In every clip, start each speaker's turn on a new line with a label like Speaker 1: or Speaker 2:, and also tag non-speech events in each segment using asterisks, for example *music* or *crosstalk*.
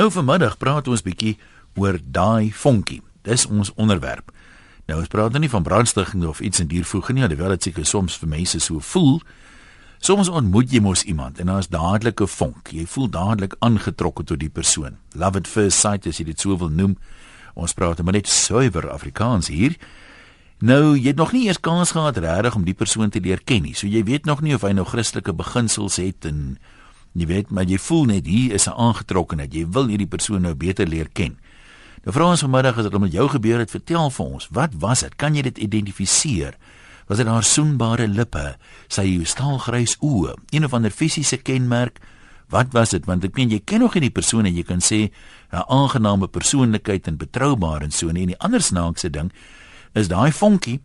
Speaker 1: Nou vanmiddag praat ons bietjie oor daai vonkie. Dis ons onderwerp. Nou ons praat nou nie van brandstigting of iets in diervoege nie, alhoewel dit seker soms vir mense so voel. Soms ontmoet jy mos iemand en daar's dadelik 'n vonk. Jy voel dadelik aangetrokke tot die persoon. Love at first sight as jy dit sou wil noem. Ons praat maar net suiwer Afrikaans hier. Nou, jy het nog nie eers kans gehad regtig om die persoon te leer ken nie. So jy weet nog nie of hy nou Christelike beginsels het en jy weet maar jy voel net hier is 'n aangetrokkenheid. Jy wil hierdie persoon nou beter leer ken. Nou vra ons vanmiddag as dit met jou gebeur het, vertel vir ons, wat was dit? Kan jy dit identifiseer? Was dit haar soenbare lippe, sy staalgrys oë, een of ander fisiese kenmerk? Wat was dit? Want ek meen jy ken nog nie die persoon en jy kan sê 'n aangename persoonlikheid en betroubaar en so nie. En die ander snaakse ding is daai vonkie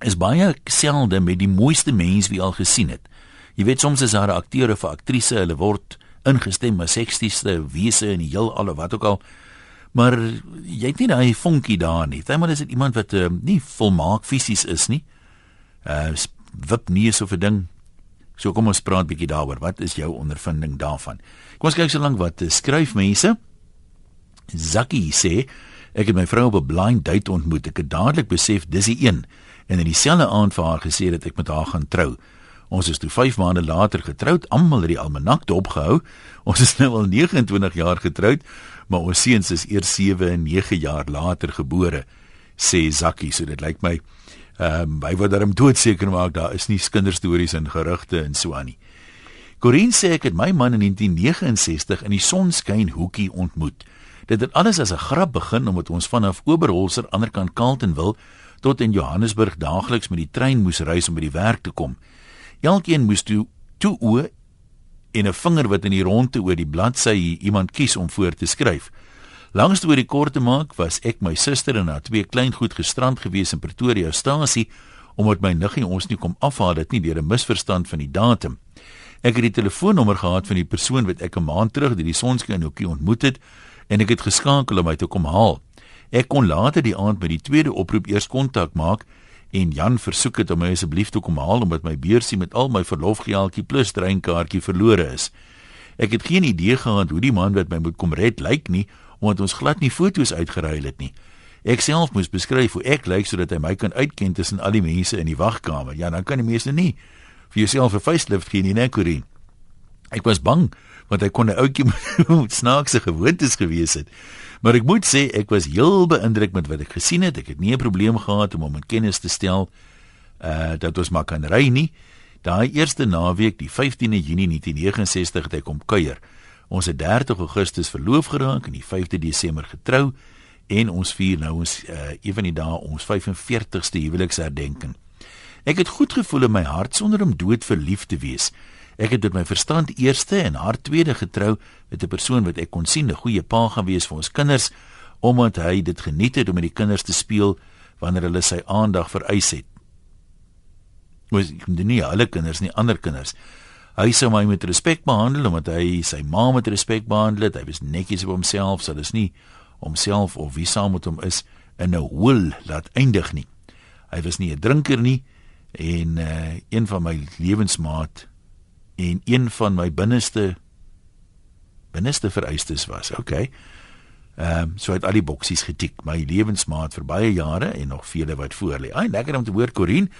Speaker 1: is baie selde met die mooiste mens wie al gesien het. Jy weet soms is daar 'n akteur of 'n aktrise, hulle word ingestem as sekstieste wese in die heelal of wat ook al. Maar jy het nie daai vonkie daar nie. Maar is dit iemand wat uh, nie volmaak fisies is nie. Uh wip nie so 'n ding. So kom ons praat bietjie daaroor. Wat is jou ondervinding daarvan? Kom ons kyk so lank wat uh, skryf mense. Zakkie sê ek het my vrou op 'n blind date ontmoet. Ek het dadelik besef dis die een en in dieselfde aand vir haar gesê dat ek met haar gaan trou. Ons is toe 5 maande later getroud, almal het die almanak dopgehou. Ons is nou al 29 jaar getroud, maar ons seuns is eers 7 en 9 jaar later gebore, sê Zakkie. So dit lyk my ehm um, hy wou daarom doodseker maak daar is nie kinderstories en gerugte en so aan nie. Corinne sê ek het my man in 1969 in die sonskyn hoekie ontmoet. Dit het alles as 'n grap begin omdat ons vanaf Oberholzer aanderkant Kaltenwil tot in Johannesburg daagliks met die trein moes reis om by die werk te kom. Elkeen moes toe toe oë en 'n vinger wat in die ronde oor die bladsy iemand kies om voor te skryf. Langs toe die kort te maak, was ek my suster en haar twee kleingoed gestrand gewees in Pretoria stasie omdat my niggie ons nie kom afhaal dit nie deur 'n misverstand van die datum. Ek het die telefoonnommer gehad van die persoon wat ek 'n maand terug by die sonskyn hoekie ontmoet het en ek het geskakel om my te kom haal. Ek kon later die aand by die tweede oproep eers kontak maak en Jan versoek het om my asseblief te kom haal omdat my beursie met al my verlofgeldjie plus treinkaartjie verlore is. Ek het geen idee gehad hoe die man wat my moet kom red lyk nie omdat ons glad nie foto's uitgeruil het nie. Ek self moes beskryf hoe ek lyk sodat hy my kan uitken tussen al die mense in die wagkamer. Ja, dan kan die mense nie vir jouself 'n facelift gee nie, nee, Corinne. Ek was bang want hy kon 'n ouetjie *laughs* met snaakse gewoontes gewees het. Maar ek moet sê ek was heel beïndruk met wat ek gesien het. Ek het nie 'n probleem gehad om hom in kennis te stel uh dat ons maar kan ry nie. Daai eerste naweek, die 15de Junie 1969 het hy kom kuier. Ons het 30 Augustus verloof geraak en die 5de Desember getrou en ons vier nou ons uh een van die dae ons 45ste huweliksherdenking. Ek het goed gevoel in my hart sonder om dood verlief te wees. Ek het met my verstand eerste en haar tweede getrou met 'n persoon wat ek kon sien 'n goeie pa gaan wees vir ons kinders omdat hy dit geniet het om met die kinders te speel wanneer hulle sy aandag vereis het. Was nie alle kinders nie, ander kinders. Hy sou my met respek behandel omdat hy sy ma met respek behandel het. Hy was netjies op homself, so dis nie homself of wie saam met hom is in 'n hol laat eindig nie. Hy was nie 'n drinker nie en uh, een van my lewensmaat en een van my binneste binneste vereistes was. Okay. Ehm um, so het al die boksies getik. My lewensmaat vir baie jare en nog vele wat voor lê. Ai, lekker om te hoor Corin.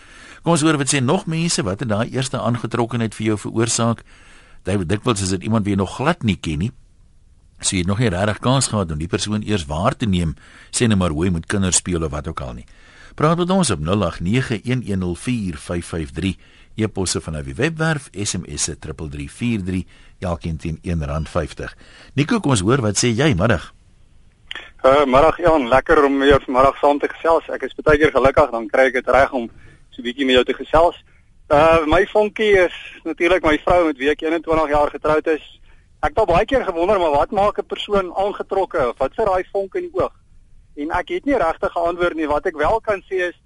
Speaker 1: Kom ons hoor wat sê nog mense wat het daai eerste aangetrokkenheid vir jou veroorsaak. David dikwels is dit iemand wie jy nog glad nie ken nie. So jy het nog nie regtig kans gehad om die persoon eers waar te neem, sê net maar hoe jy met kinders speel of wat ook al nie. Praat met ons op 0891104553 e-posse van die webwerf SMS se 3343 elkeen teen R1.50. Nico, kom ons hoor wat sê jy middag.
Speaker 2: Uh middag Jan, lekker om weer vanmiddag saam te gesels. Ek is baie keer gelukkig dan kry ek dit reg om so 'n bietjie met jou te gesels. Uh my vonkie is natuurlik my vrou met wie ek 21 jaar getroud is. Ek het al baie keer gewonder maar wat maak 'n persoon aangetrokke? Wat sit daai vonk in die oog? En ek het nie regtig 'n antwoord nie. Wat ek wel kan sê is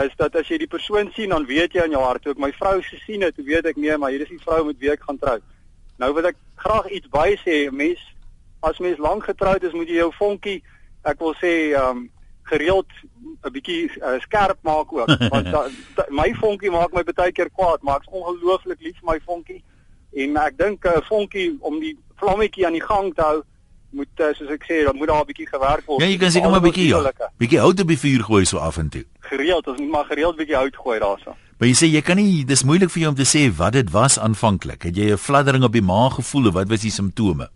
Speaker 2: is dat as jy die persoon sien dan weet jy in jou hart ook my vrou se sien het, weet ek nee, maar hier is die vrou met wie ek gaan trou. Nou wil ek graag iets by sê, mens as mens lank getroud is, moet jy jou vonkie, ek wil sê, ehm um, gereeld 'n bietjie uh, skerp maak ook, *laughs* want da, da, my vonkie maak my baie keer kwaad, maar ek's ongelooflik lief vir my vonkie en ek dink 'n uh, vonkie om die vlammetjie aan die gang te hou moet uh, soos ek sê, dan moet daar 'n bietjie gewerk word.
Speaker 1: Ja, jy kan seker maar 'n bietjie ja, bietjie hout op die vuur gooi so af en toe.
Speaker 2: Gereeld, ons moet maar gereeld bietjie hout gooi daarso.
Speaker 1: Maar jy sê jy kan nie dis moeilik vir jou om te sê wat dit was aanvanklik. Het jy 'n fladdering op die maag gevoel of wat was die simptome?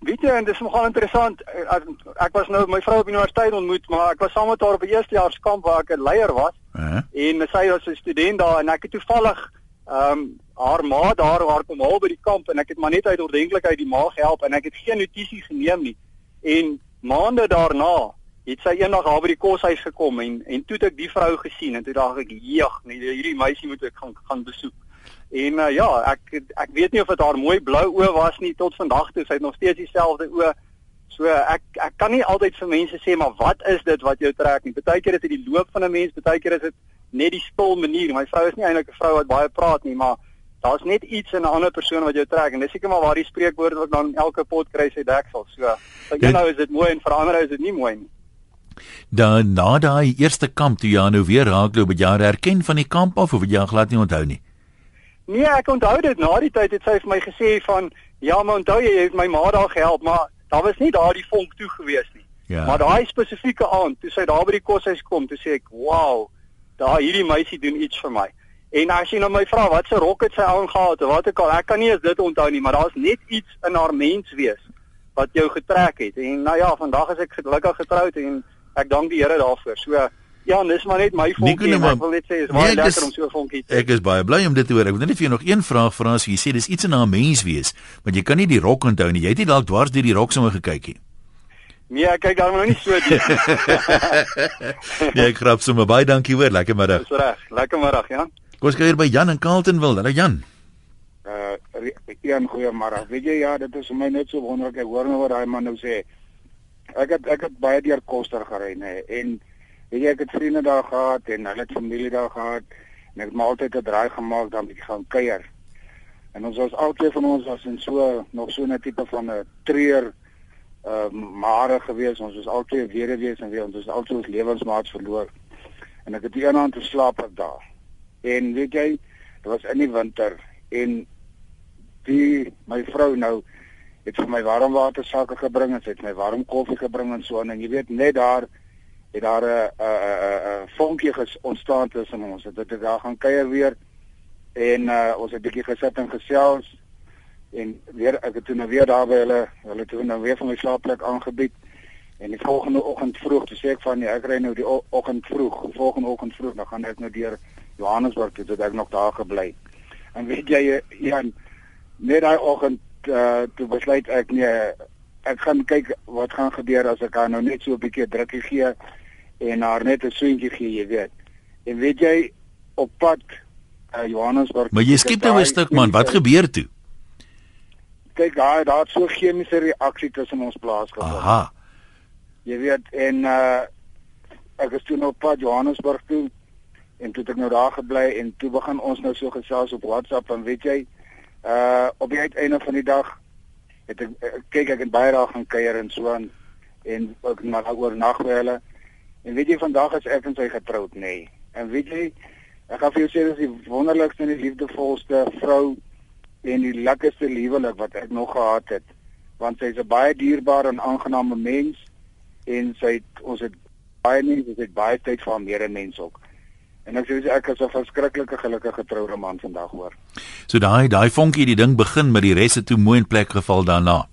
Speaker 2: Weet jy, en dis nogal interessant. Ek, ek was nou my vrou op universiteit ontmoet, maar ek was saam met haar op 'n eerstejaarskamp waar ek 'n leier was. Uh -huh. En sy was 'n student daar en ek het toevallig ehm um, haar ma daar waar kom haal by die kamp en ek het maar net uit ordentlikheid die ma gehelp en ek het geen notisie geneem nie. En maande daarna het sy eendag daar by die koshuis gekom en en toe het ek die vrou gesien en toe dink ek, "Jeg, nee, hierdie meisie moet ek gaan gaan besoek." En uh, ja, ek ek weet nie of dit haar mooi blou oë was nie tot vandag toe. Sy het nog steeds dieselfde oë. So ek ek kan nie altyd vir mense sê maar wat is dit wat jou trek nie. Partykeer is dit die loop van 'n mens, partykeer is dit net die stil manier. My vrou is nie eintlik 'n vrou wat baie praat nie, maar daar's net iets in 'n ander persoon wat jou trek en dis seker maar waar die spreekwoord wat dan elke pot kry sy deksel. So vir jou nou is dit mooi en vir ander is dit nie mooi nie.
Speaker 1: Dan na daai eerste kamp toe jy nou weer raakloop, het jy haar herken van die kamp af of het jy glad nie onthou nie?
Speaker 2: Nee, ek onthou dit na die tyd het sy vir my gesê van ja, maar onthou jy het my ma daar gehelp, maar daar was nie daardie vonk toe gewees nie. Ja. Maar daai spesifieke aand, toe sy daar by die koshuis kom, toe sê ek, "Wow, daai hierdie meisie doen iets vir my." En as jy nou my vra wat se rok het sy aangehad of wat ook al, ek kan nie eens dit onthou nie, maar daar's net iets in haar mens wees wat jou getrek het. En nou ja, vandag is ek gelukkig getroud en ek dank die Here daarvoor. So Ja, dis maar net my vonkie. Nee, ek wil net sê is baie nee, lekker is, om so 'n vonkie te hê.
Speaker 1: Ek is baie bly om dit te hoor. Ek wil net vir jou nog een vraag vra as jy sê dis iets in 'n mens wees, want jy kan nie die rok onthou nie. Jy het nie dalk dwars deur die rok sommer gekyk nie.
Speaker 2: Nee, ek kyk dan nou nie so diep. *laughs*
Speaker 1: nee, ek grap sommer baie dankie hoor. Lekker middag.
Speaker 2: Dis reg. Lekker middag, Jan.
Speaker 1: Kom ons kyk by Jan in Carltonville. Hallo Jan.
Speaker 3: Uh, Jan, goeiemôre. Weet jy ja, dit is vir my net so wonderlik. Ek hoor nou wat daai man nou sê. Ek het ek het baie deur Koster gery, nê, en Weet jy ek het vriende daar gehad en hulle het familie daar gehad en ek het maar altyd 'n draai gemaak dan bietjie gaan kuier. En ons was altyd van ons was in so nog so 'n tipe van 'n treur uh mare gewees. Ons was altyd weer wees en weer ons was altyd ons lewensmaats verloor. En ek het die een aand te slaap op daar. En weet jy, dit was in die winter en die my vrou nou het vir my warm water sake gebring en sy het my warm koffie gebring en so en jy weet net daar het daar 'n vonkie ontstaan tussen ons. Het dit daar gaan kuier weer en uh, ons het 'n bietjie gesit en gesels en weer ek het toe nou weer daar by hulle hulle toe nou weer van my slaapplek aangebied en die volgende oggend vroeg toe sê ek van nee, ek ry nou die oggend vroeg, volgende oggend vroeg dan gaan ek nou deur Johannesburg toe dat ek nog daar gebly. En weet jy Jan, net daai oggend uh, toe besluit ek nee ek gaan kyk wat gaan gebeur as ek haar nou net so 'n bietjie drukkie gee en haar net 'n soentjie gee, jy weet. En weet jy op pad uh, Johannesburg.
Speaker 1: Maar jy skiep nou 'n stuk man, wat gebeur toe?
Speaker 3: Kyk, daar daar't so chemiese reaksie tussen ons plaasgevind.
Speaker 1: Aha.
Speaker 3: Jy weet en uh ek is toe nou op pad Johannesburg toe en toe het ek nou daar gebly en toe begin ons nou so gesels op WhatsApp en weet jy uh op die uiteinde van die dag het ek kyk ek het baie daar gaan kuier en so aan en ook na oornag by hulle En weet jy vandag is ek en sy getroud nê. Nee. En weet jy ek gaan vir jou sê dis die wonderlikste en die liefdevolste vrou en die lekkerste liewelik wat ek nog gehad het. Want sy is 'n baie dierbare en aangename mens en sy het ons het baie mense het baie tyd vir haar medemens ook. En ek sê ek is 'n verskriklike gelukkige getroude man vandag hoor.
Speaker 1: So daai daai vonkie die ding begin met die res het toe mooi in plek geval daarna.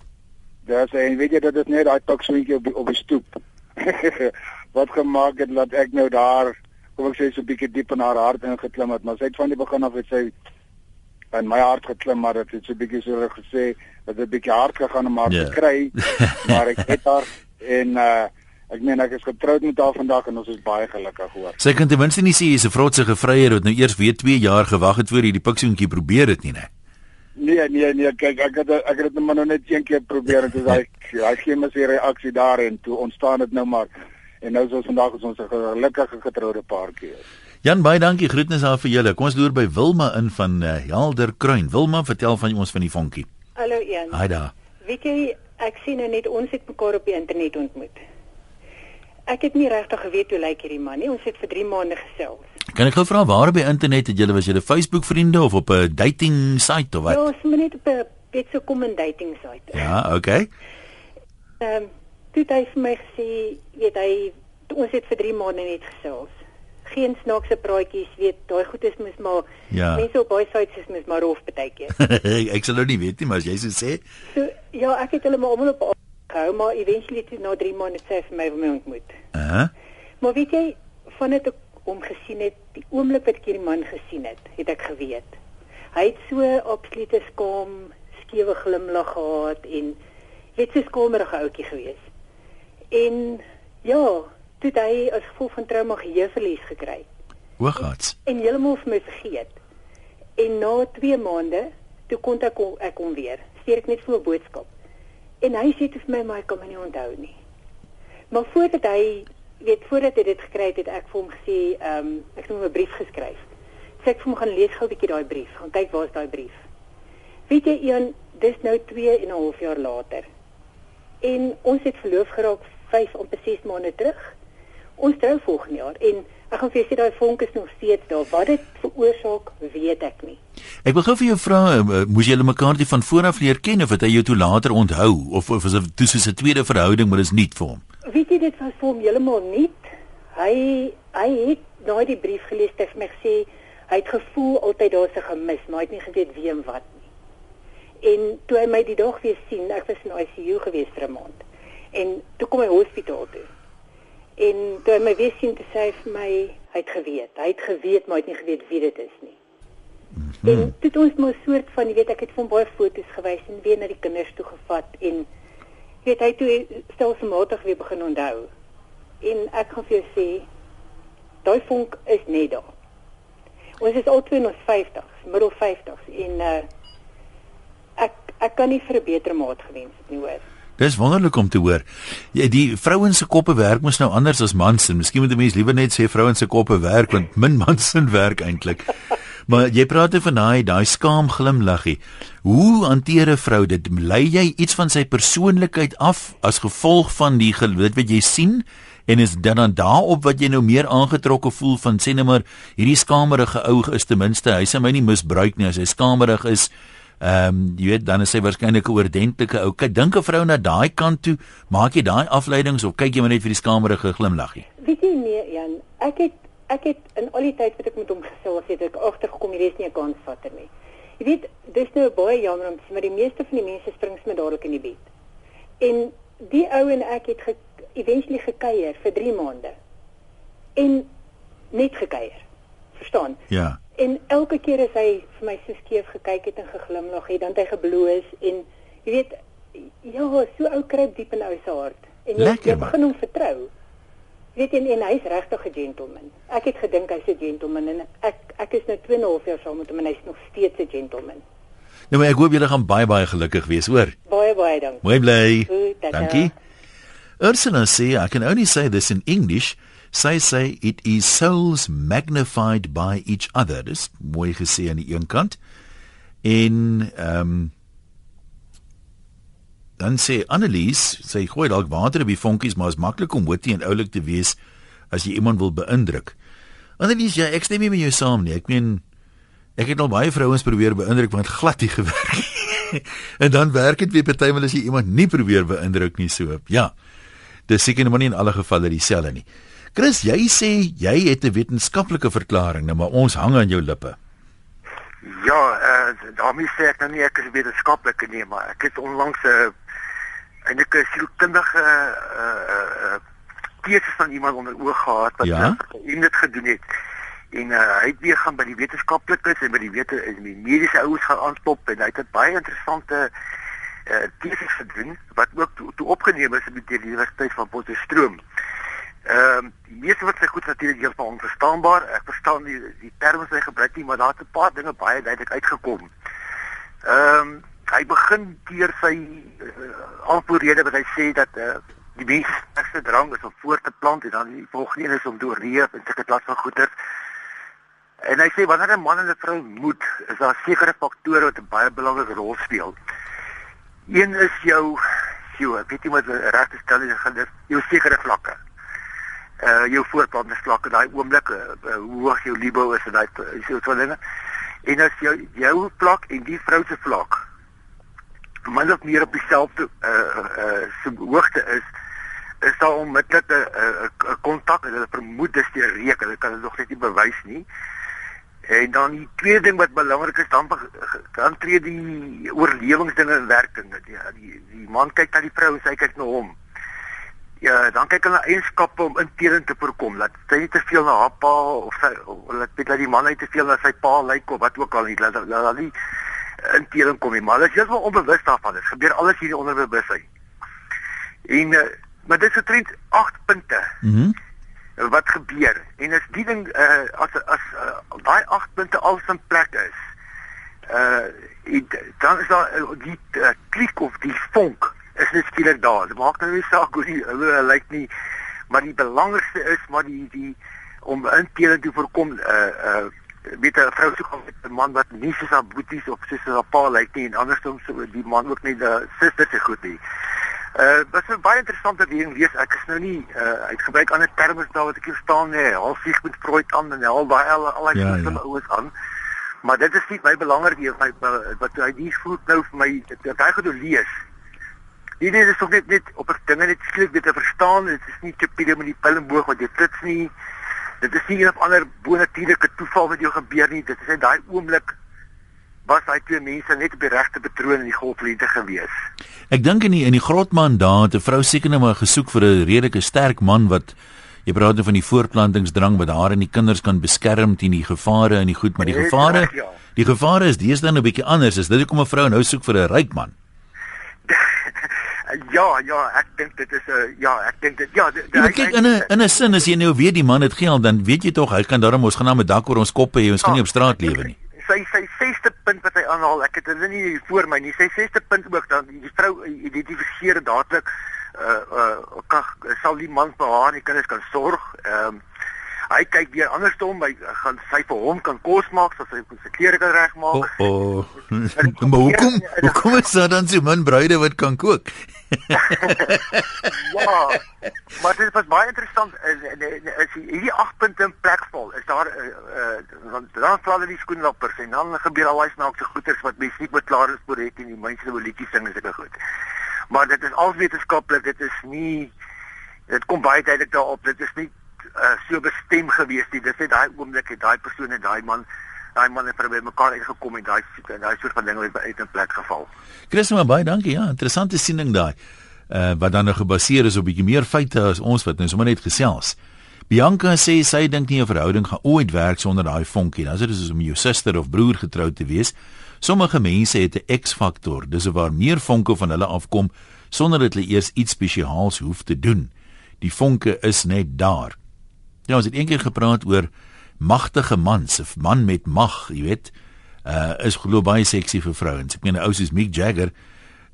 Speaker 3: Daar sê en weet jy dit net daai paksoentjie op die, op die stoep. *laughs* wat gemaak het dat ek nou daar kom ek sê so 'n bietjie diep in haar hart ingeklim het maar sy het van die begin af het sy in my hart geklim maar dit het so 'n bietjie so gesê dat dit 'n bietjie hard gegaan om haar yeah. te ja. kry *laughs* maar ek het haar en uh ek meen ek is getroud met haar vandag en ons is baie gelukkig hoor
Speaker 1: sy kan ten minste nie sê jy's 'n vrotse gevryer wat nou eers weer 2 jaar gewag het voor jy die piksoentjie probeer het nie nee
Speaker 3: Nee nee nee kyk ek het ek het dit maar nou net een keer probeer en toe daai *laughs* hy gee my se reaksie daar en toe ontstaan dit nou maar en nou soos vandag is ons 'n gelukkige getroude paartjie.
Speaker 1: Jan baie dankie groetnisse aan vir julle. Kom ons loer by Wilma in van uh, Helder Kruin. Wilma, vertel van ons van die vonkie.
Speaker 4: Hallo Jan.
Speaker 1: Haai daar.
Speaker 4: Weet jy, ek sien nou net ons het mekaar op die internet ontmoet. Ek het nie regtig geweet hoe lyk hierdie man nie. Ons het vir 3 maande gesels.
Speaker 1: Kan ek gou vra waar op die internet het julle was julle Facebook vriende of op 'n dating site of wat?
Speaker 4: Ja, ons het net op 'n beetje kom 'n dating site.
Speaker 1: Ja, okay.
Speaker 4: Ehm um, toe het hy vir my gesê, weet hy, ons het vir 3 maande net gesels. Geen snaakse praatjies, weet, daai goed is mos maar
Speaker 1: Ja.
Speaker 4: mense op baie sites is mos maar rof baie keer. *laughs*
Speaker 1: ek sal nou nie weet nie, maar as jy so sê,
Speaker 4: so ja, ek het hulle maar almal op gehou, maar eventually toe na 3 maande sê vir my wil my ontmoet.
Speaker 1: uh,
Speaker 4: Maar weet jy, vandat ek hom gesien het, die oomblik wat ek hierdie man gesien het, het ek geweet. Hy het so absolute skaam, skewe glimlag gehad en weet so skamerige ouetjie gewees. En ja, toe het hy as gevolg van trauma geheueverlies gekry
Speaker 1: oogats.
Speaker 4: en heeltemal vir my vergeet. En na 2 maande, toe kontak hom ek hom weer. Stuur ek net vir 'n boodskap. En hy sê vir my maar ek kan my nie onthou nie. Maar voordat hy weet voordat hy dit gekry het, het ek vir hom gesê, ehm um, ek het hom 'n brief geskryf. Sê ek vir hom gaan lees gou 'n bietjie daai brief, gaan kyk waar is daai brief. Weet jy Ian, dis nou 2 en 'n half jaar later. En ons het verloof geraak 5 om 6 maande terug. Ons trou volgende jaar en ek gaan vir jou sê daai vonk is nog steeds daar. Wat dit veroorsaak, weet ek nie.
Speaker 1: Ek wil gou vir jou vra, uh, moes julle mekaar die van vooraf leer ken of het hy jou toe later onthou of of was dit toe soos 'n tweede verhouding maar dis nie vir hom?
Speaker 4: Weet jy dit was vir hom heeltemal nie. Hy hy het daai die brief gelees het vir my gesê hy het gevoel altyd daar's 'n gemis, maar hy het nie geweet wie en wat nie. En toe hy my die dag weer sien, ek was in ICU gewees vir 'n maand. En toe kom hy hospitaal toe. En toe hy my weer sien, toe sê hy vir my hy het geweet. Hy het geweet, maar hy het nie geweet wie dit is nie. Hmm. En het ons 'n soort van, jy weet, ek het hom baie foto's gewys en weer na die kinders toe gevat en jy weet hy toe stelselmatig weer begin onthou. En ek gaan vir jou sê daai vonk is net daar. Ons is albei in ons 50s, middel 50s en uh ek ek kan nie vir 'n beter maat gewens het nie hoor.
Speaker 1: Dis wonderlik om te hoor. Ja, die vrouens se koppe werk mos nou anders as mans en miskien moet 'n mens liewer net sê vrouens se koppe werk want min *laughs* mans se werk eintlik. Maar jy praat nou van daai daai skaam glimlaggie. Hoe hanteer 'n vrou dit? Lei jy iets van sy persoonlikheid af as gevolg van die dit wat jy sien? En is dit dan daarop wat jy nou meer aangetrokke voel van sê net maar hierdie skamerige ou is ten minste hy sê my nie misbruik nie as hy skamerig is Ehm um, jy weet dan is hy waarskynlik 'n oordentlike ou. Kyk, dink 'n vrou na daai kant toe, maak jy daai afleidings of kyk jy maar net vir die skamerige glimlaggie?
Speaker 4: Weet jy nee Jan, ek het ek het in al die tyd wat ek met hom gesels het, ek agtergekom hier is nie 'n kansvatter nie. Jy weet, dis nou baie jammer om te sê, maar die meeste van die mense spring sommer dadelik in die bed. En die ou en ek het ge, eventually gekuier vir 3 maande. En net gekuier. Verstaan?
Speaker 1: Ja.
Speaker 4: En elke keer as hy vir my so skeef gekyk het en geglimlag het, dan het hy gebloos en jy weet ja, so ou kruip diep in ou se hart. En jy,
Speaker 1: Lekker,
Speaker 4: jy begin hom vertrou. Jy weet en, en hy's regtig 'n gentleman. Ek het gedink hy's 'n gentleman en ek ek is nou 2 en 'n half jaar saam met hom en hy's nog steeds 'n gentleman.
Speaker 1: Nou maar ek hoop julle gaan baie baie gelukkig wees, hoor.
Speaker 4: Baie baie dankie.
Speaker 1: Mooi bly. Dankie. Ursula sê, I can only say this in English. Sy sê it is souls magnified by each other. Dis mooi gesê aan die een kant. En ehm um, dan sê Annelies, sy gooi dalk water op die vonkies, maar is maklik om witty en oulik te wees as jy iemand wil beïndruk. Annelies, ja, ek stem nie met jou saam nie. Ek meen ek het al baie vrouens probeer beïndruk want dit glad nie gewerk nie. *laughs* en dan werk dit weer partymal as jy iemand nie probeer beïndruk nie so. Ja. Dis seker nou nie in alle gevalle dieselfde nie. Chris, jy sê jy het 'n wetenskaplike verklaring, nou maar ons hang aan jou lippe.
Speaker 5: Ja, uh, daarmee sê ek nou nie ek is wetenskaplike nie, maar ek het onlangs 'n uh, eintlik 'n sielkundige uh, uh, teses van iemand onder oog gehad wat
Speaker 1: Ja?
Speaker 5: uh, dit gedoen het. En uh, hy het weer gaan by die wetenskaplikes en by die wete en die mediese ouens gaan aanklop en hy het 'n baie interessante uh, teses gedoen wat ook toe, toe opgeneem is by die Universiteit van Potchefstroom. Ehm die meeste wat sy goed natuurlik heeltemal onverstaanbaar. Ek verstaan die die terme wat hy gebruik nie, maar daar het 'n paar dinge baie duidelik uitgekom. Ehm um, hy begin deur sy uh, aanvoerrede wat hy sê dat uh, die sterkste drang is om voort te plant en dan die volgende is om te oorleef en sulke klas van goeder. En hy sê wanneer 'n man en 'n vrou moet, is daar sekere faktore wat 'n baie belangrike rol speel. Een is jou jou, ek weet nie wat reg te stel is, gaan dit jou sekere vlakke uh jou voortplantingsvlakke daai oomblik uh, uh, hoe hoog jou libido is en daai soort van dinge. En as jou jou vlak en die vrou se vlak min of meer op dieselfde uh uh so hoogte is, is daar onmiddellik 'n kontak en hulle vermoed dis die reuk. Hulle kan dit nog net nie bewys nie. En dan die tweede ding wat belangrik is, dan dan tree die oorlewingsdinge in werking. Die, die die man kyk na die vrou en sy kyk na hom. Ja, dan kyk hulle eienskappe om inteling te voorkom. Laat sy nie te veel na haar pa of sy of laat weet dat die man net te veel na sy pa lyk of wat ook al nie. Laat laat nie inteling kom nie. Maar hulle is heeltemal onbewus daarvan. Dit gebeur alles hier onder bewustheid. En uh, maar dit is 'n trend 8 punte. Mhm. Mm wat gebeur en as die ding uh, as as uh, daai 8 punte al in plek is uh dan is daar uh, die uh, klik of die vonk is net skielik daar. Dit maak nou nie saak hoe die hulle lyk nie, maar die belangrikste is maar die die om intele te voorkom uh uh weet 'n vrou sou gaan met 'n man wat nie soos haar boeties of soos haar pa lyk nie en andersom sou die man ook nie 'n suster se goed nie. Uh wat 'n baie interessante ding lees. Ek is nou nie uh ek gebruik ander terme daar wat ek hier staan nê. Half sig met Freud aan en al daai al al ja, ja. ouens aan. Maar dit is nie my belangrik nie, my wat hy die voet nou vir my dat hy goed lees. Hierdie is ook net net op 'n dinge net skielik dit te verstaan. Dit is nie tipie met die pillenboog wat jy klits nie. Dit is nie een of ander bonatuurlike toeval wat jou gebeur nie. Dit is net daai oomblik was daai twee mense net op die regte patroon in die golflente gewees.
Speaker 1: Ek dink in die in die grotman daar het 'n vrou seker nou maar gesoek vir 'n redelike sterk man wat jy praat nou van die voortplantingsdrang wat haar en die kinders kan beskerm teen die gevare en die goed, maar die gevare ja. die gevare is deesdae nou 'n bietjie anders. Is dit hoekom 'n vrou nou soek vir 'n ryk man?
Speaker 5: Ja, ja, ek dink dit is 'n ja, ek dink dit ja,
Speaker 1: jy ja, kyk in 'n in 'n sin as jy nou weet die man het geld, dan weet jy tog hy kan daarom ons gaan na 'n dak oor ons koppe hê, ons kan nie op straat lewe nie
Speaker 5: sy sy sesde punt wat hy aanhaal, ek het dit nie voor my nie. Sy sesde punt ook dan die vrou identifiseer dadelik uh uh kan sal die man vir haar en die kinders kan sorg. Ehm um, hy kyk weer andersom, hy gaan sy vir hom kan kos maak, so sy sy klere kan regmaak.
Speaker 1: O, oh, oh. *laughs* maar hoekom hoekom is daar dan so min bruide wat kan kook? *laughs*
Speaker 5: ja. Maar dit was baie interessant is is hierdie 8 punte in plek val. Is daar uh, want dan val die skoenlappers en dan gebeur al daai snaakse goeters wat mense nie met klaar is voor het en die mense wil liedjies sing as ek goed. Maar dit is al wetenskaplik, dit is nie dit kom baie duidelik daarop, dit is nie uh, so bestem gewees nie. Dis net daai oomblik het daai persoon en daai man daai man het by mekaar uitgekom en daai daai soort van dinge het uit 'n plek geval.
Speaker 1: Christus maar baie dankie. Ja, interessante siening daai. Uh wat dan nou gebaseer is op bietjie meer feite as ons wat nou sommer net gesels. Bianca sê sy dink nie 'n verhouding gaan ooit werk sonder daai vonkie. Nou as dit is om jou suster of broer getroud te wees. Sommige mense het 'n X-faktor, dis waar meer vonke van hulle afkom sonder dat hulle eers iets spesiaals hoef te doen. Die vonke is net daar. Ja, ons het eendag gepraat oor magtige mans, 'n man met mag, jy weet, uh is glo baie seksie vir vrouens. Ek meen 'n ou soos Mick Jagger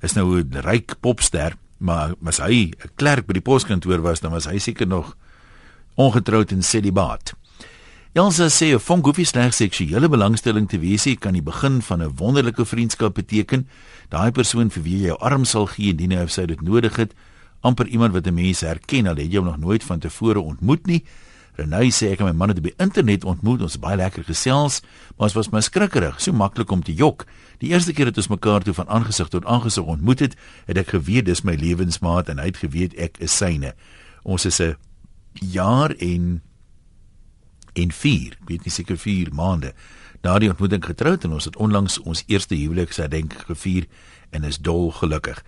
Speaker 1: is nou 'n ryk popster, maar as hy 'n klerk by die poskantoor was, dan was hy seker nog ongetroud en celibaat. Elsa sê 'n vonk hoef nie slegs seksuele belangstelling te wees nie, kan die begin van 'n wonderlike vriendskap beteken. Daai persoon vir wie jy jou arm sal gee indien hy of sy dit nodig het, amper iemand wat 'n mens herken al het jy hom nog nooit van tevore ontmoet nie. Renay sê ek en my man het op die internet ontmoet, ons baie lekker gesels, maar ons was maar skrikkerig, so maklik om te jok. Die eerste keer het ons mekaar toe van aangesig tot aangesig ontmoet het, het ek geweet dis my lewensmaat en hy het geweet ek is syne. Ons is 'n jaar en en 4, weet nie seker 4 maande. Na die ontmoeting getroud en ons het onlangs ons eerste huweliksherdenk gevier en is dol gelukkig.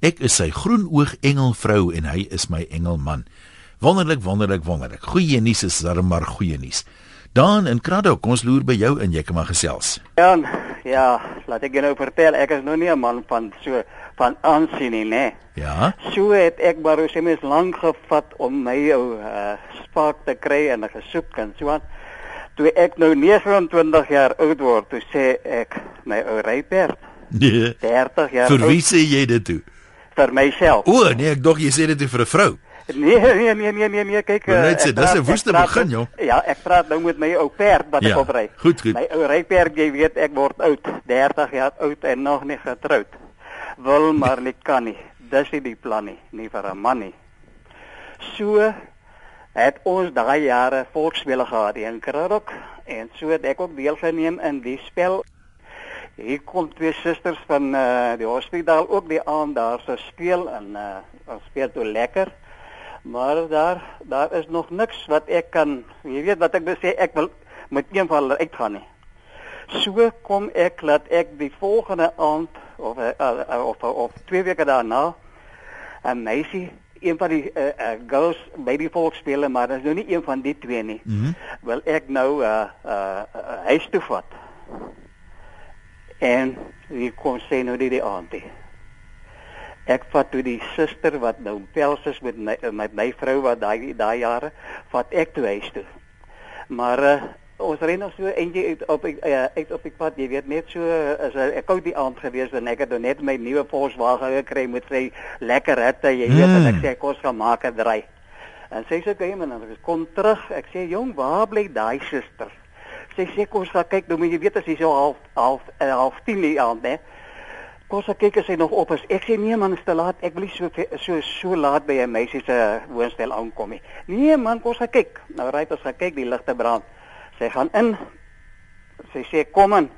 Speaker 1: Ek is sy groenoog engelvrou en hy is my engelman. Wonderlik, wonderlik, wonderlik. Goeie nuus is daar maar goeie nuus. Dan in Kraddock, ons loer by jou in, jy kan maar gesels.
Speaker 6: Ja, ja, laat ek jou nou vertel, ek is nou nie 'n man van so van aansien nie, né?
Speaker 1: Ja.
Speaker 6: So het ek maar so mens lank gevat om my ou uh, spaak te kry en 'n gesoek en so aan. Toe ek nou 29 jaar oud word, toe sê ek my ou ryperd.
Speaker 1: Nee.
Speaker 6: 30 jaar.
Speaker 1: Vir wie sê jy dit toe?
Speaker 6: Vir myself.
Speaker 1: O, nee, ek dog jy sê dit vir 'n vrou.
Speaker 6: Nee, nee, nee, nee, nee, nee, kyk.
Speaker 1: Net sê, dis 'n woeste begin, joh.
Speaker 6: Ja, ek praat nou met my ou perd wat
Speaker 1: ja,
Speaker 6: ek opry.
Speaker 1: Goed, goed.
Speaker 6: My ou ryperd, jy weet, ek word oud, 30 jaar oud en nog nie getroud. Wil maar nie kan nie. Dis nie die plan nie, nie vir 'n man nie. So het ons daai jare volksspele gehad in Kraddock en so het ek ook deelgeneem in die spel. Hier kom twee susters van uh die hospitaal ook die aand daar so speel en uh ons speel toe lekker. Maar daar daar is nog niks wat ek kan jy weet wat ek wil sê ek wil met een van hulle uitgaan nie. So kom ek laat ek die volgende aand of uh, of of twee weke daarna 'n meisie een van die uh, uh, girls baby volk spele maar dit is nou nie een van die twee nie.
Speaker 1: Mm
Speaker 6: Wel ek nou uh uh, uh huis toe vat. En wie kon sê nou die, die auntie. Ek vat toe die suster wat nou pels is met my met my vrou wat daai daai jare vat ek toe huis toe. Maar uh, ons ry nog so eentjie uit op uh, uit op die pad, jy weet net so is uh, ek ou die aand gewees en ek het nou net my nuwe Volkswagen gekry met sy lekker hitte, jy weet
Speaker 1: Mm.
Speaker 6: en ek sê kos gaan maak 'n dry. En sy sê okay man, ek kom terug. Ek sê jong, waar bly daai suster? Sy sê kom ons gaan kyk, nou moet jy weet as hy so half half uh, half 10 die aand, hè. Ons gaan kyk as hy nog op is. Ek sê nee man, is te laat. Ek wil nie so so so laat by 'n meisie se woonstel aankom nie. Nee man, ons gaan kyk. Nou ry ons gaan kyk, die ligte brand. Sy gaan in. Sy sê kom in.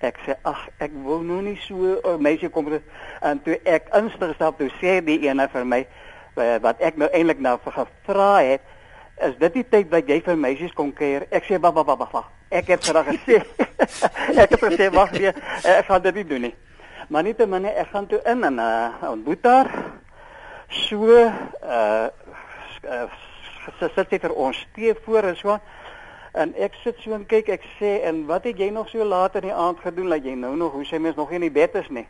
Speaker 6: Ek sê ag, ek wou nou nie so 'n meisie kom toe- en toe ek instig stap toe sê die ene vir my eh, wat ek nou eintlik nou vir gevra het, is dit die tyd wat jy vir meisies kom kuier? Ek sê wag wag wag wag. Ek het vandag gesê *laughs* ek het gesê wag nee, ek gaan dit nie doen nie. Maar nietemin ek gaan toe in en uh, ontmoet daar so uh, uh sy sit sy vir ons tee voor en so aan. En ek sit so en kyk, ek sê en wat het jy nog so laat in die aand gedoen dat jy nou nog hoe sy mens nog nie in die bed is nie.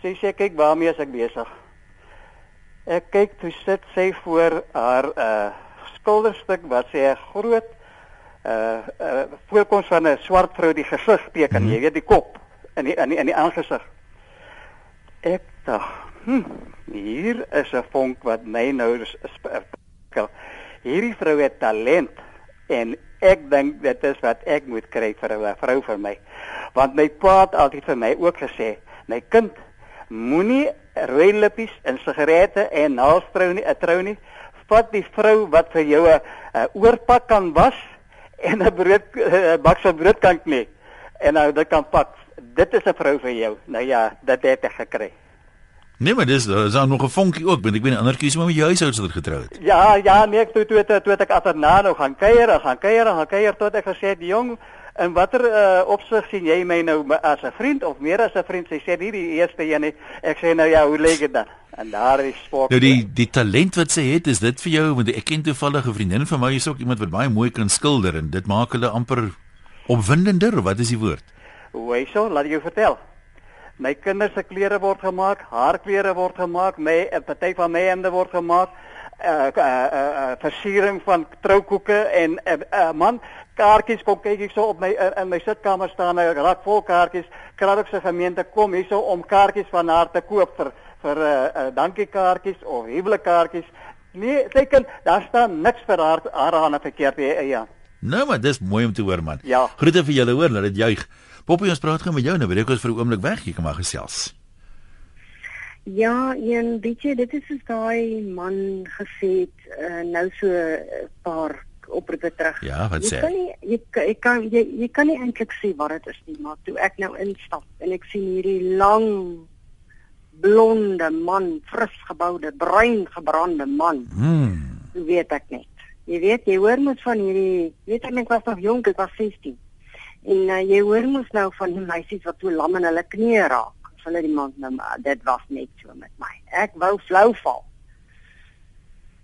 Speaker 6: Sy sê kyk waarmee is ek besig. Ek kyk toe sit sy voor haar uh skilderstuk wat sy 'n groot uh uh voorkoms van 'n swart vrou die gesig teken,
Speaker 1: Mhm.
Speaker 6: jy weet die kop in die in die, in die aangesig. Ek dink, hm, hier is 'n vonk wat my nou spirkel. Hierdie vrou het talent en ek dink dit is wat ek moet kry vir 'n vrou vir my. Want my pa het altyd vir my ook gesê, my kind, moenie rooi lippies en sigarette en naalstrou nie, 'n trou nie. Vat die vrou wat vir jou 'n 'n oorpak kan was en 'n brood 'n bak van brood kan knie en nou dit kan pak. Dit is 'n vrou vir jou. Nou ja, dit het ek gekry.
Speaker 1: Nee, maar dis is daar nog 'n vonkie ook, want ek weet ander kies maar met jou huishoudster getrou het.
Speaker 6: Ja, ja, nee, ek toe toe toe, toe ek agterna nou gaan kuier, gaan kuier, gaan kuier tot ek gesê het, "Jong, in watter uh, opsig sien jy my nou as 'n vriend of meer as 'n vriend?" Sy sê, "Nie die eerste een nie." Ek sê, "Nou ja, hoe lyk dit dan?" En daar is sport.
Speaker 1: Nou die die talent wat sy het, is dit vir jou want ek ken toevallig 'n vriendin van my is ook iemand wat baie mooi kan skilder en dit maak hulle amper opwindender of wat is die woord?
Speaker 6: Hoe hy so, laat ek jou vertel. My kinders se klere word gemaak, haar klere word gemaak, my 'n party van my hemde word gemaak. Uh, uh, uh, uh versiering van troukoeke en 'n uh, uh, man kaartjies kom kyk ek so op my in, in my sitkamer staan 'n rak vol kaartjies. Kraddockse gemeente kom hierso om kaartjies van haar te koop vir vir 'n uh, uh, dankiekaartjies of huwelikkaartjies. Nee, sy kan daar staan niks vir haar haar aan 'n verkeerd ja. ja.
Speaker 1: Nou maar dis mooi om te hoor man.
Speaker 6: Ja.
Speaker 1: Groete vir julle hoor, laat dit juig. Poppie ons praat gou met jou nou, breek ons vir 'n oomblik weg, jy kan maar gesels.
Speaker 7: Ja, een weet jy, dit is soos daai man gesê het uh, nou so 'n paar oproepe terug.
Speaker 1: Ja, wat
Speaker 7: jy
Speaker 1: sê
Speaker 7: kan
Speaker 1: hy?
Speaker 7: nie jy, kan- jy kan jy, jy kan nie eintlik sê wat dit is nie, maar toe ek nou instap en ek sien hierdie lang blonde man, fris geboude, bruin gebrande man,
Speaker 1: Hmm.
Speaker 7: weet ek net. Jy weet, jy hoor mos van hierdie, weet ek ek was nog jonk, ek was 16. En uh, jy hoor mos nou van die meisies wat so lam in hulle knieë raak. As hulle die man nou maar dit was net so met my. Ek wou flou val.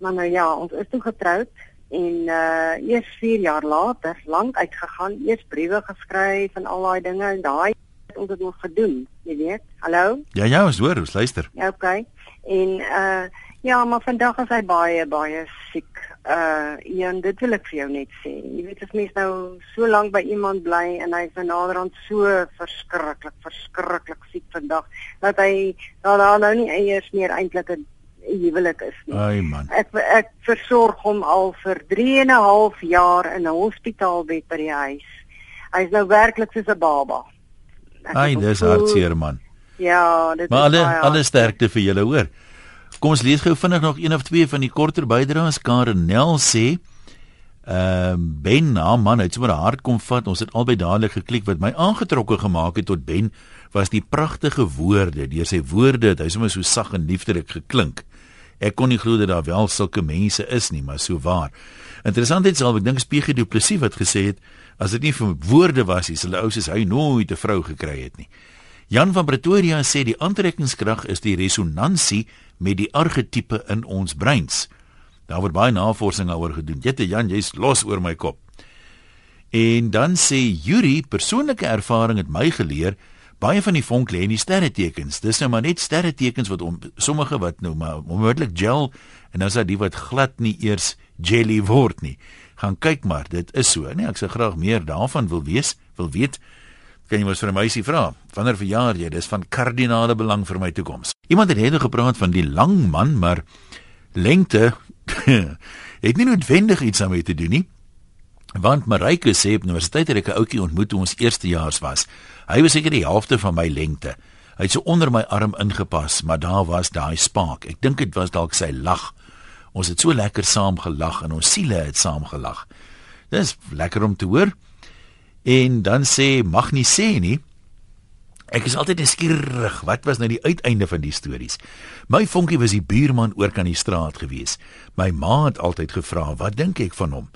Speaker 7: Maar nou ja, ons is toe getroud en uh eers 4 jaar later, lank uitgegaan, eers briewe geskryf en al daai dinge en daai het ons dit nog gedoen, jy weet. Hallo?
Speaker 1: Ja, ja, ons hoor, ons luister.
Speaker 7: Ja, okay. En uh ja, maar vandag is hy baie baie siek. Uh en dit wil ek vir jou net sê. Jy weet as mens nou so lank by iemand bly en hy's nou naderhand so verskriklik, verskriklik siek vandag dat hy dat daar nou nie eers meer eintlik 'n huwelik is nie.
Speaker 1: Ai man.
Speaker 7: Ek ek versorg hom al vir 3 en 'n half jaar in 'n hospitaalbed by die huis. Hy's nou werklik soos 'n baba.
Speaker 1: Ai, dis hartseer man.
Speaker 7: Ja, dit
Speaker 1: Maar
Speaker 7: is
Speaker 1: alle
Speaker 7: baie
Speaker 1: alle sterkte vir julle hoor. Kom ons lees gou vinnig nog een of twee van die korter bydraes. Karen Nel sê Ehm uh, Ben, haar man, het sommer 'n hart kom vat. Ons het albei dadelik geklik wat my aangetrokke gemaak het tot Ben was die pragtige woorde. Deur sy woorde het hy sommer so sag en liefdelik geklink. Ek kon nie glo dat daar wel sulke mense is nie, maar so waar. Interessant is al ek dink Spiegel Du Plessis wat gesê het as dit nie vir woorde was nie, sou ou soos hy nooit 'n vrou gekry het nie. Jan van Pretoria sê die aantrekkingskrag is die resonansie met die argetipe in ons breins. Daar word baie navorsing daaroor gedoen. Jette Jan, jy's los oor my kop. En dan sê Yuri, persoonlike ervaring het my geleer baie van die vonk lê in die sterretekens. Dis nou maar net sterretekens wat om, sommige wat nou maar onmiddellik gel en dan is daar die wat glad nie eers jelly word nie. Gaan kyk maar, dit is so. Nee, ek sou graag meer daarvan wil weet, wil weet. Kan jy mos vir 'n meisie vra? Wanneer verjaar jy? Dis van kardinale belang vir my toekoms. Iemand het net gepraat van die lang man, maar lengte *laughs* het nie noodwendig iets daarmee te doen nie. Want Marike sê op universiteit het ek 'n ouetjie ontmoet toe ons eerstejaars was. Hy was seker die helfte van my lengte. Hy het so onder my arm ingepas, maar daar was daai spaak. Ek dink dit was dalk sy lag. Ons het so lekker saam gelag en ons siele het saam gelag. Dis lekker om te hoor. En dan sê mag nie sê nie. Ek is altyd nuuskierig. Wat was nou die uiteinde van die stories? My vonkie was die buurman oor kan die straat gewees. My ma het altyd gevra, "Wat dink ek van hom?"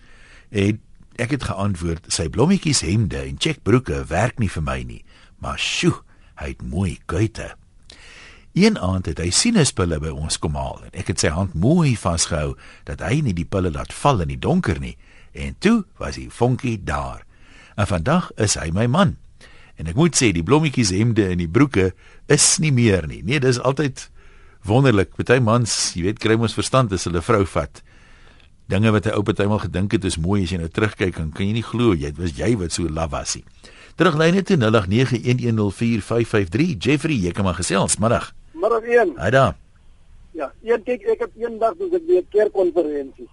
Speaker 1: En ek het geantwoord, "Sy blommetjies hemde en checkbroeke werk nie vir my nie, maar sjoe, hy het mooi kuite." Een aand het hy sinuspille by ons kom haal en ek het sy hand mooi vasgehou dat hy nie die pille laat val in die donker nie. En toe was hy vonkie daar. En vandag is hy my man. En ek moet sê die blommetjies hemde en die broeke is nie meer nie. Nee, dis altyd wonderlik. Party mans, jy weet, kry mos verstand as hulle vrou vat. Dinge wat 'n ou partymal gedink het is mooi as jy nou terugkyk en kan jy nie glo jy was jy wat so laf was nie. Teruglyne toe 0891104553 Jeffrey, jy kan maar gesels, middag.
Speaker 8: Middag 1.
Speaker 1: Haai daar.
Speaker 8: Ja, een kyk ek het eendag dus ek weer kerkkonferensie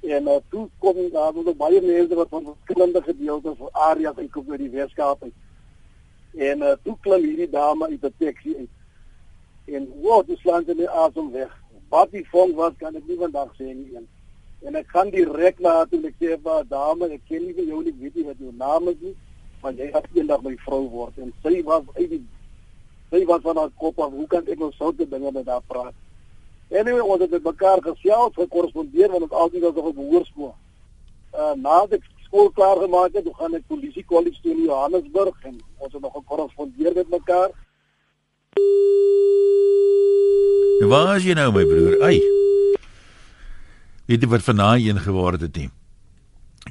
Speaker 8: en uh, toe kom daar nog baie mense wat van verskillende gedeeltes van areas uitkom by die Weskaap uit. En uh, toe klim hierdie dame uit die taxi uit. En wat die slaan sy net asem weg. Wat die vonk was kan ek nie vandag sê nie een. En ek gaan direk na haar toe en ek sê vir dame, ek ken nie jou nie, weet nie wat jou naam is nie, maar jy gaan eendag my vrou word. En sy was uit die sy was van haar kop af. Hoe kan ek nou sulke dinge met haar praat? Anyway, ons het met mekaar gesels, gekorrespondeer want ons altyd was op behoorskool. Uh nadat ek skool klaar gemaak het, gaan ek polisie kollege toe in Johannesburg en ons het nog gekorrespondeer met mekaar.
Speaker 1: Waar is jy nou my broer? Ai. Weet jy wat vanaand een geword het nie?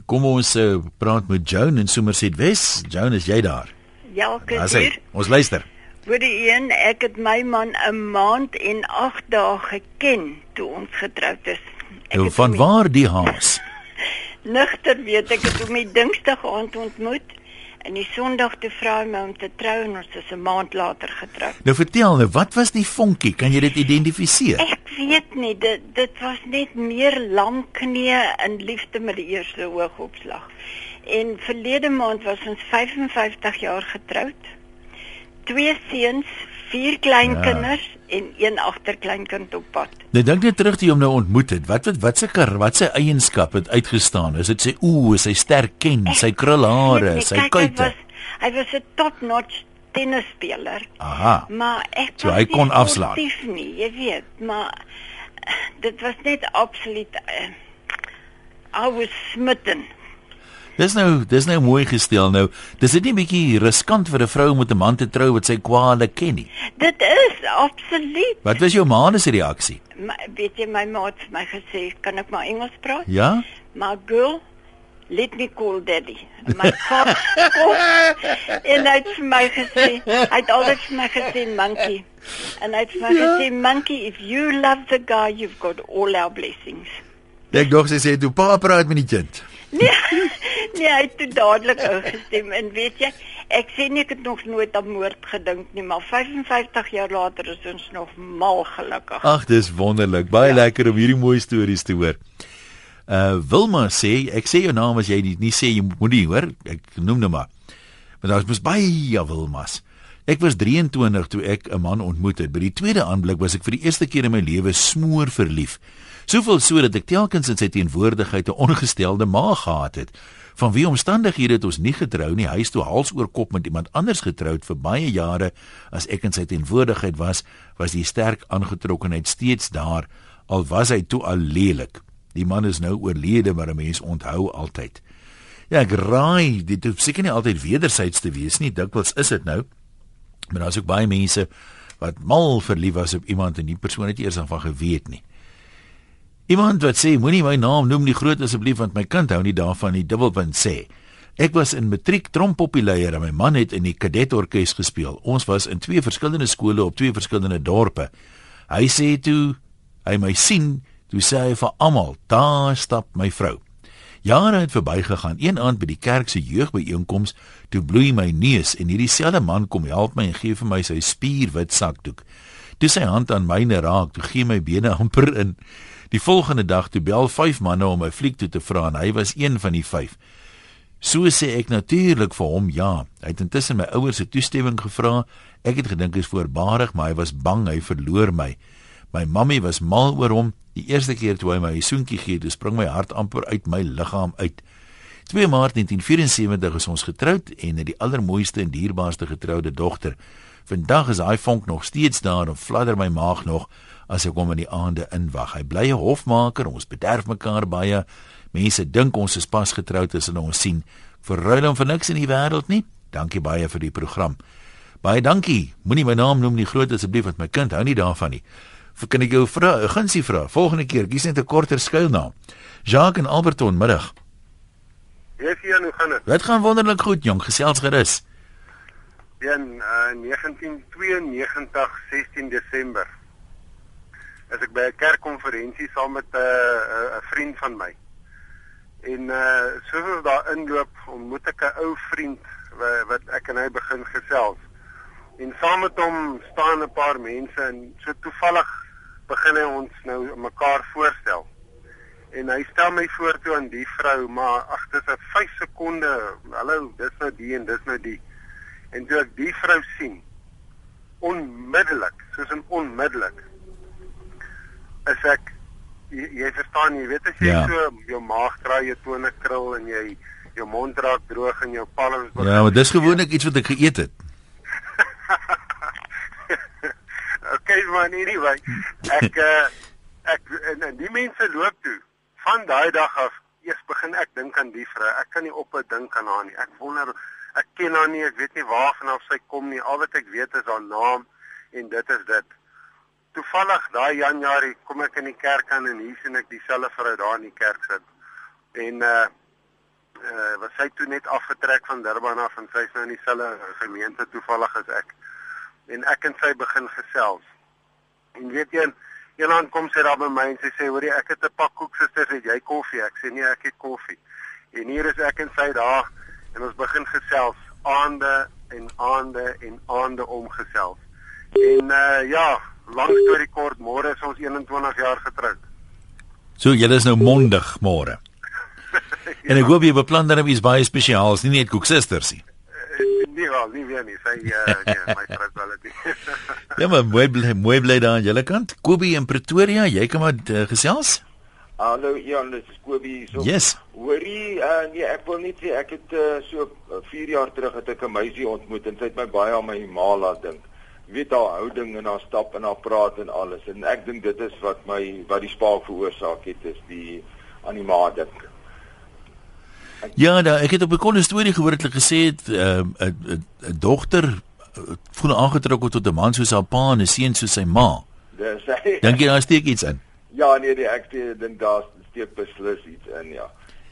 Speaker 1: Kom ons uh, praat met Joan in Somerset West. Joan, is jy daar?
Speaker 9: Ja, ek is.
Speaker 1: Ons luister.
Speaker 9: Vir die een, ek het my man 'n maand en 8 dae geken toe ons getroud is.
Speaker 1: Ek nou, van waar die haas? *laughs*
Speaker 9: Nigter weet ek het hom die Dinsdag aand ontmoet en die Sondag te vra my om te trou en ons is 'n maand later getroud.
Speaker 1: Nou vertel nou, wat was die vonkie? Kan jy dit identifiseer?
Speaker 9: Ek weet nie, dit dit was net meer lamknie in liefde met die eerste hoogopslag. En verlede maand was ons 55 jaar getroud twee seuns, vier kleinkinders ja. en een agterkleinkind op pad.
Speaker 1: Nou dink net terug toe hom nou ontmoet het. Wat wat wat se kar, wat se eienskap het uitgestaan? Is dit sy oë, sy sterk ken, sy krulhare, sy kuite?
Speaker 9: Hy was 'n top-notch tennisspeler.
Speaker 1: Aha.
Speaker 9: Maar ek
Speaker 1: so hy kon afslaan.
Speaker 9: Nie, jy weet, maar dit was net absoluut uh, I was smitten.
Speaker 1: Dis nou, dis nou mooi gestel nou. Dis dit nie bietjie riskant vir 'n vrou met 'n man te trou wat sy kwale ken nie.
Speaker 9: Dit is absoluut.
Speaker 1: Wat was jou ma se reaksie?
Speaker 9: Ma, weet jy my ma het my gesê, kan ek maar Engels praat?
Speaker 1: Ja.
Speaker 9: Maar girl, let me call daddy. My father. en hy het vir my gesê, hy het altyd vir my gesê monkey. En hy het vir my ja. gesê monkey, if you love the guy, you've got all our blessings.
Speaker 1: Ek dog sy sê toe pa praat met die kind.
Speaker 9: Nee, *laughs* nee, hy het toe dadelik ingestem en weet jy, ek sê nie ek het nog nooit aan moord gedink nie, maar 55 jaar later is ons nog mal gelukkig.
Speaker 1: Ag, dis wonderlik. Baie ja. lekker om hierdie mooi stories te hoor. Uh Wilma sê, ek sê jou naam as jy nie, nie sê jy moet nie hoor. Ek noem nou maar. Maar daar's mos baie Wilmas. Ek was 23 toe ek 'n man ontmoet het. By die tweede aanblik was ek vir die eerste keer in my lewe smoor verlief Soveel so dat ek telkens in sy teenwoordigheid 'n ongestelde maag gehad het. Van wie omstandighede het ons nie getrou nie. Hy is toe hals oor kop met iemand anders getroud vir baie jare. As ek in sy teenwoordigheid was, was die sterk aangetrokkenheid steeds daar al was hy toe al lelik. Die man is nou oorlede, maar 'n mens onthou altyd. Ja, ek raai, dit hoef seker nie altyd wedersyds te wees nie. Dikwels is dit nou. Maar daar's ook baie mense wat mal verlief was op iemand en die persoon het eers van geweet nie. Iemand wat sê moenie my naam noem nie groot asseblief want my kind hou nie daarvan nie. Dubbelpunt sê. Ek was in matriek trompoppileier en my man het in die kadetorkes gespeel. Ons was in twee verskillende skole op twee verskillende dorpe. Hy sê toe hy my sien, toe sê hy vir almal, "Daar stap my vrou." Jare het verbygegaan. Een aand by die kerk se jeugbyeenkoms, toe bloei my neus en hierdie selfde man kom help my en gee vir my sy spierwit sakdoek. Toe sy hand aan myne raak, toe gee my bene amper in. Die volgende dag toe bel vyf manne om my fliek toe te vra en hy was een van die vyf. So sê ek natuurlik vir hom ja. Hy het intussen my ouers se toestemming gevra. Ek het gedink hy is voorbarig, maar hy was bang hy verloor my. My mammie was mal oor hom. Die eerste keer toe hy my 'n soentjie gee, toe spring my hart amper uit my liggaam uit. 2 Maart 1974 is ons getroud en het die allermooiste en dierbaarste getroude dogter. Vandag is daai vonk nog steeds daar en fladder my maag nog as ek hom in die aande inwag. Hy bly 'n hofmaker, ons bederf mekaar baie. Mense dink ons is pas getroud as hulle ons sien. Verruil hom vir niks in die wêreld nie. Dankie baie vir die program. Baie dankie. Moenie my naam noem nie groot asseblief want my kind hou nie daarvan nie kan ek jou vra, gunsie vra. Volgende keer, kies net 'n korter skuilnaam. Jacques en Alberton, middag.
Speaker 10: Yes, Jan, hoe gaan dit?
Speaker 1: Dit gaan wonderlik goed, jong, gesels gerus.
Speaker 10: In uh, 1992, 16 Desember, as ek by 'n kerkkonferensie saam met 'n uh, 'n vriend van my. En uh soos ons daar inloop, ontmoet ek 'n ou vriend wat, wat ek en hy begin gesels. En saam met hom staan 'n paar mense en so toevallig begin hy ons nou mekaar voorstel. En hy stel my voor toe aan die vrou, maar ag dis 'n 5 sekonde. Hallo, dis nou die en dis nou die. En toe ek die vrou sien, onmiddellik, soos 'n onmiddellik is ek jy, jy verstaan, jy weet as jy ja. so jou maag draai, jou tone krul en jy jou mond raak droog en jou palms
Speaker 1: begin. Ja, maar dis gewoonlik iets wat ek geëet het. *laughs*
Speaker 10: okay man anyway ek uh, ek en, en die mense loop toe van daai dag af eers begin ek dink aan die vrou ek kan nie op 'n dink aan haar nie ek wonder ek ken haar nie ek weet nie waar vanaf sy kom nie al wat ek weet is haar naam en dit is dit toevallig daai januarie kom ek in die kerk aan en hier sien ek dieselfde vrou daar in die kerk sit en uh uh was sy toe net afgetrek van Durban af en sy is nou in dieselfde gemeente toevallig as ek en ek en sy begin gesels. En weet jy, eendag kom sy daar by my en sy sê, "Hoerie, ek het 'n pak koek susters, het jy koffie?" Ek sê, "Nee, ek het koffie." En hier is ek en sy daar en ons begin gesels aande en aande en aande omgesels. En uh ja, lank storie kort, môre is ons 21 jaar getroud.
Speaker 1: So julle is nou mondig môre. ja. *laughs* En ek hoop jy beplan dan iets baie spesiaals, nie net koek susters nie
Speaker 10: nie wel nie weer nie. Sy uh, nee, my vrou wel dit.
Speaker 1: ja, maar mooi bly mooi bly daar aan julle kant. Kobie in Pretoria, jy kom maar uh, gesels.
Speaker 11: Hallo Jan, dit is Kobie
Speaker 1: so. Yes.
Speaker 11: Hoorie, uh, nee, ek wil net sê ek het uh, so 4 jaar terug het ek 'n meisie ontmoet en sy het my baie aan my ma laat dink. Weet haar houding en haar stap en haar praat en alles en ek dink dit is wat my wat die spaak veroorsaak het is die aan die ma dink.
Speaker 1: Ja, da, ek het op 'n konne storie gehoor dat hulle gesê het 'n uh, 'n 'n dogter uh, voel aangetrek tot 'n man soos haar pa en 'n seun soos sy ma.
Speaker 11: Dis hy. *laughs*
Speaker 1: Dink jy daar steek iets in?
Speaker 11: Ja, nee, nee ek dink daar steek beslis iets in, ja.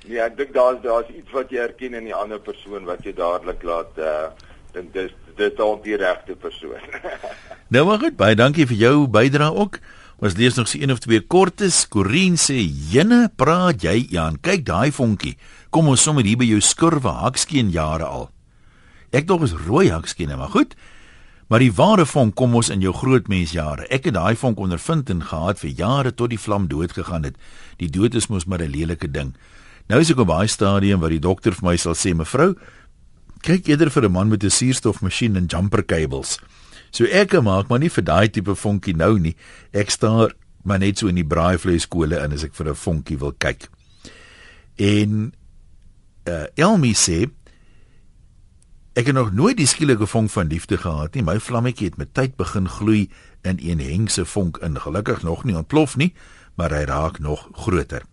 Speaker 11: Nee, ek dink daar's daar's iets wat jy herken in die ander persoon wat jy dadelik laat uh dink dis dis dalk die regte persoon. *laughs*
Speaker 1: nou maar goed, baie dankie vir jou bydrae ook. Ons lees nog se een of twee kortes. Corin sê: "Jenne, praat jy Jan? Kyk daai vonkie. Kom ons sommer hier by jou skurwe hakskeen jare al." Ek dog is rooi hakskeen, maar goed. Maar die ware vonk kom ons in jou groot mens jare. Ek het daai vonk ondervind en gehad vir jare tot die vlam dood gegaan het. Die dood is mos maar 'n lelike ding. Nou is ek op baie stadium waar die dokter vir my sal sê: "Mevrou, kyk eerder vir 'n man met 'n suurstofmasjien en jumper cables." So ek maak maar nie vir daai tipe vonkie nou nie. Ek staar maar net so in die braaivleiskole in as ek vir 'n vonkie wil kyk. En uh, Elmi sê ek het nog nooit die skielike vonk van liefde gehad nie. My vlammetjie het met tyd begin gloei in een hengse vonk in. Gelukkig nog nie ontplof nie, maar hy raak nog groter.